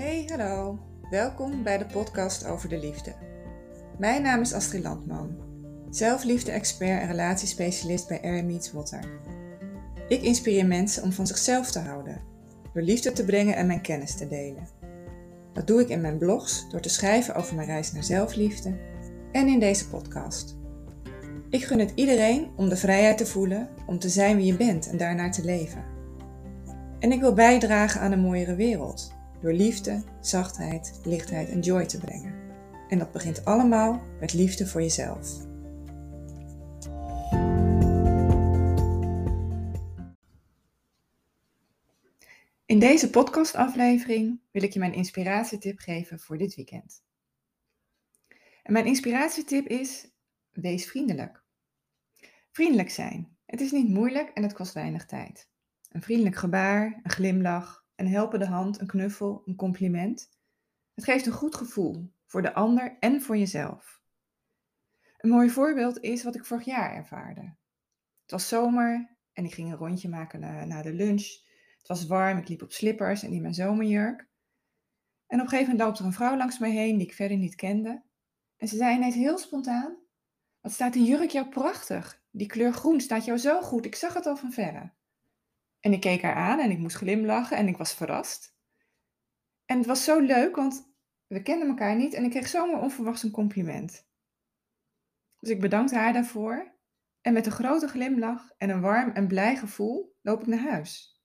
Hey, hallo. Welkom bij de podcast over de liefde. Mijn naam is Astrid Landman, zelfliefde-expert en relatiespecialist bij Meets Water. Ik inspireer mensen om van zichzelf te houden, door liefde te brengen en mijn kennis te delen. Dat doe ik in mijn blogs door te schrijven over mijn reis naar zelfliefde en in deze podcast. Ik gun het iedereen om de vrijheid te voelen om te zijn wie je bent en daarnaar te leven. En ik wil bijdragen aan een mooiere wereld door liefde, zachtheid, lichtheid en joy te brengen. En dat begint allemaal met liefde voor jezelf. In deze podcastaflevering wil ik je mijn inspiratietip geven voor dit weekend. En mijn inspiratietip is: wees vriendelijk. Vriendelijk zijn. Het is niet moeilijk en het kost weinig tijd. Een vriendelijk gebaar, een glimlach, een helpende hand, een knuffel, een compliment. Het geeft een goed gevoel voor de ander en voor jezelf. Een mooi voorbeeld is wat ik vorig jaar ervaarde. Het was zomer en ik ging een rondje maken na, de lunch. Het was warm, ik liep op slippers en in mijn zomerjurk. En op een gegeven moment loopt er een vrouw langs mij heen die ik verder niet kende. En ze zei ineens heel spontaan: Wat staat die jurk jou prachtig? Die kleur groen staat jou zo goed, ik zag het al van verre. En ik keek haar aan en ik moest glimlachen en ik was verrast. En het was zo leuk, want we kenden elkaar niet en ik kreeg zomaar onverwachts een compliment. Dus ik bedankte haar daarvoor en met een grote glimlach en een warm en blij gevoel loop ik naar huis.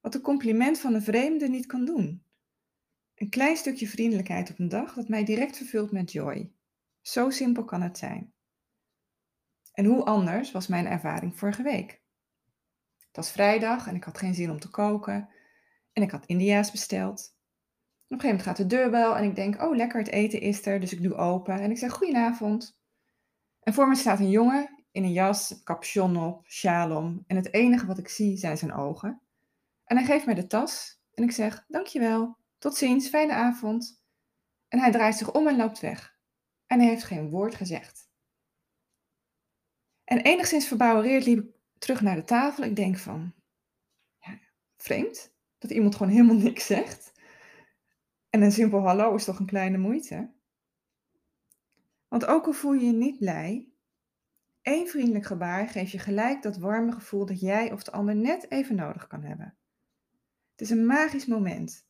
Wat een compliment van een vreemde niet kan doen. Een klein stukje vriendelijkheid op een dag dat mij direct vervult met joy. Zo simpel kan het zijn. En hoe anders was mijn ervaring vorige week? Het was vrijdag en ik had geen zin om te koken. En ik had India's besteld. Op een gegeven moment gaat de deur wel en ik denk, oh lekker, het eten is er. Dus ik doe open en ik zeg, goedenavond. En voor me staat een jongen in een jas, capuchon op, sjaal om. En het enige wat ik zie zijn zijn ogen. En hij geeft mij de tas en ik zeg, dankjewel, tot ziens, fijne avond. En hij draait zich om en loopt weg. En hij heeft geen woord gezegd. En enigszins verbouwereerd liep terug naar de tafel. Ik denk van, ja, vreemd dat iemand gewoon helemaal niks zegt. En een simpel hallo is toch een kleine moeite. Want ook al voel je je niet blij, één vriendelijk gebaar geeft je gelijk dat warme gevoel dat jij of de ander net even nodig kan hebben. Het is een magisch moment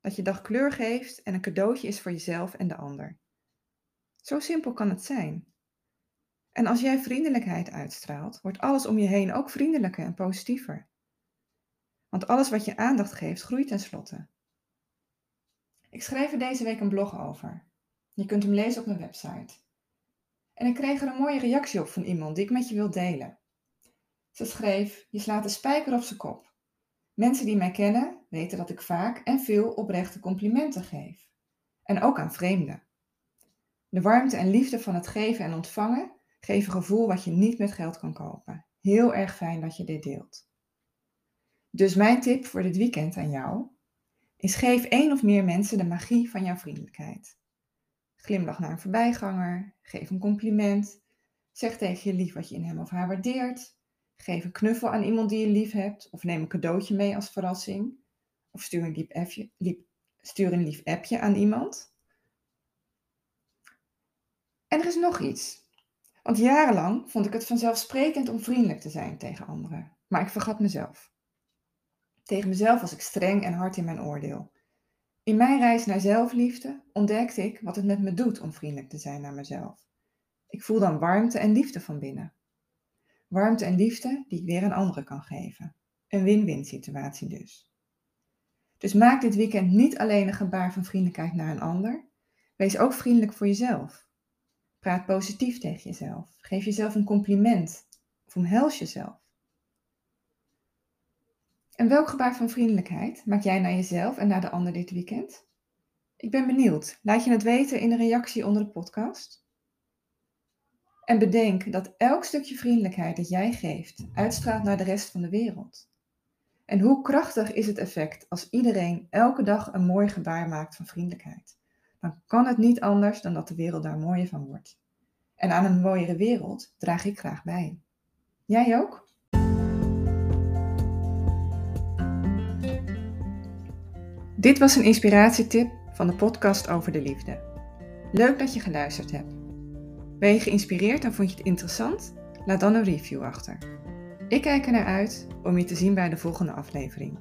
dat je dag kleur geeft en een cadeautje is voor jezelf en de ander. Zo simpel kan het zijn. En als jij vriendelijkheid uitstraalt, wordt alles om je heen ook vriendelijker en positiever. Want alles wat je aandacht geeft, groeit tenslotte. Ik schreef er deze week een blog over. Je kunt hem lezen op mijn website. En ik kreeg er een mooie reactie op van iemand die ik met je wil delen. Ze schreef: Je slaat de spijker op zijn kop. Mensen die mij kennen weten dat ik vaak en veel oprechte complimenten geef. En ook aan vreemden. De warmte en liefde van het geven en ontvangen Geef een gevoel wat je niet met geld kan kopen. Heel erg fijn dat je dit deelt. Dus mijn tip voor dit weekend aan jou is geef één of meer mensen de magie van jouw vriendelijkheid. Glimlach naar een voorbijganger, geef een compliment, zeg tegen je lief wat je in hem of haar waardeert, geef een knuffel aan iemand die je lief hebt of neem een cadeautje mee als verrassing of stuur een lief appje, stuur een lief appje aan iemand. En er is nog iets. Want jarenlang vond ik het vanzelfsprekend om vriendelijk te zijn tegen anderen, maar ik vergat mezelf. Tegen mezelf was ik streng en hard in mijn oordeel. In mijn reis naar zelfliefde ontdekte ik wat het met me doet om vriendelijk te zijn naar mezelf. Ik voel dan warmte en liefde van binnen. Warmte en liefde die ik weer aan anderen kan geven. Een win-win situatie dus. Dus maak dit weekend niet alleen een gebaar van vriendelijkheid naar een ander. Wees ook vriendelijk voor jezelf. Praat positief tegen jezelf. Geef jezelf een compliment of omhels jezelf. En welk gebaar van vriendelijkheid maak jij naar jezelf en naar de ander dit weekend? Ik ben benieuwd. Laat je het weten in de reactie onder de podcast. En bedenk dat elk stukje vriendelijkheid dat jij geeft uitstraalt naar de rest van de wereld. En hoe krachtig is het effect als iedereen elke dag een mooi gebaar maakt van vriendelijkheid? Dan kan het niet anders dan dat de wereld daar mooier van wordt. En aan een mooiere wereld draag ik graag bij. Jij ook? Dit was een inspiratietip van de podcast over de liefde. Leuk dat je geluisterd hebt. Ben je geïnspireerd en vond je het interessant? Laat dan een review achter. Ik kijk er naar uit om je te zien bij de volgende aflevering.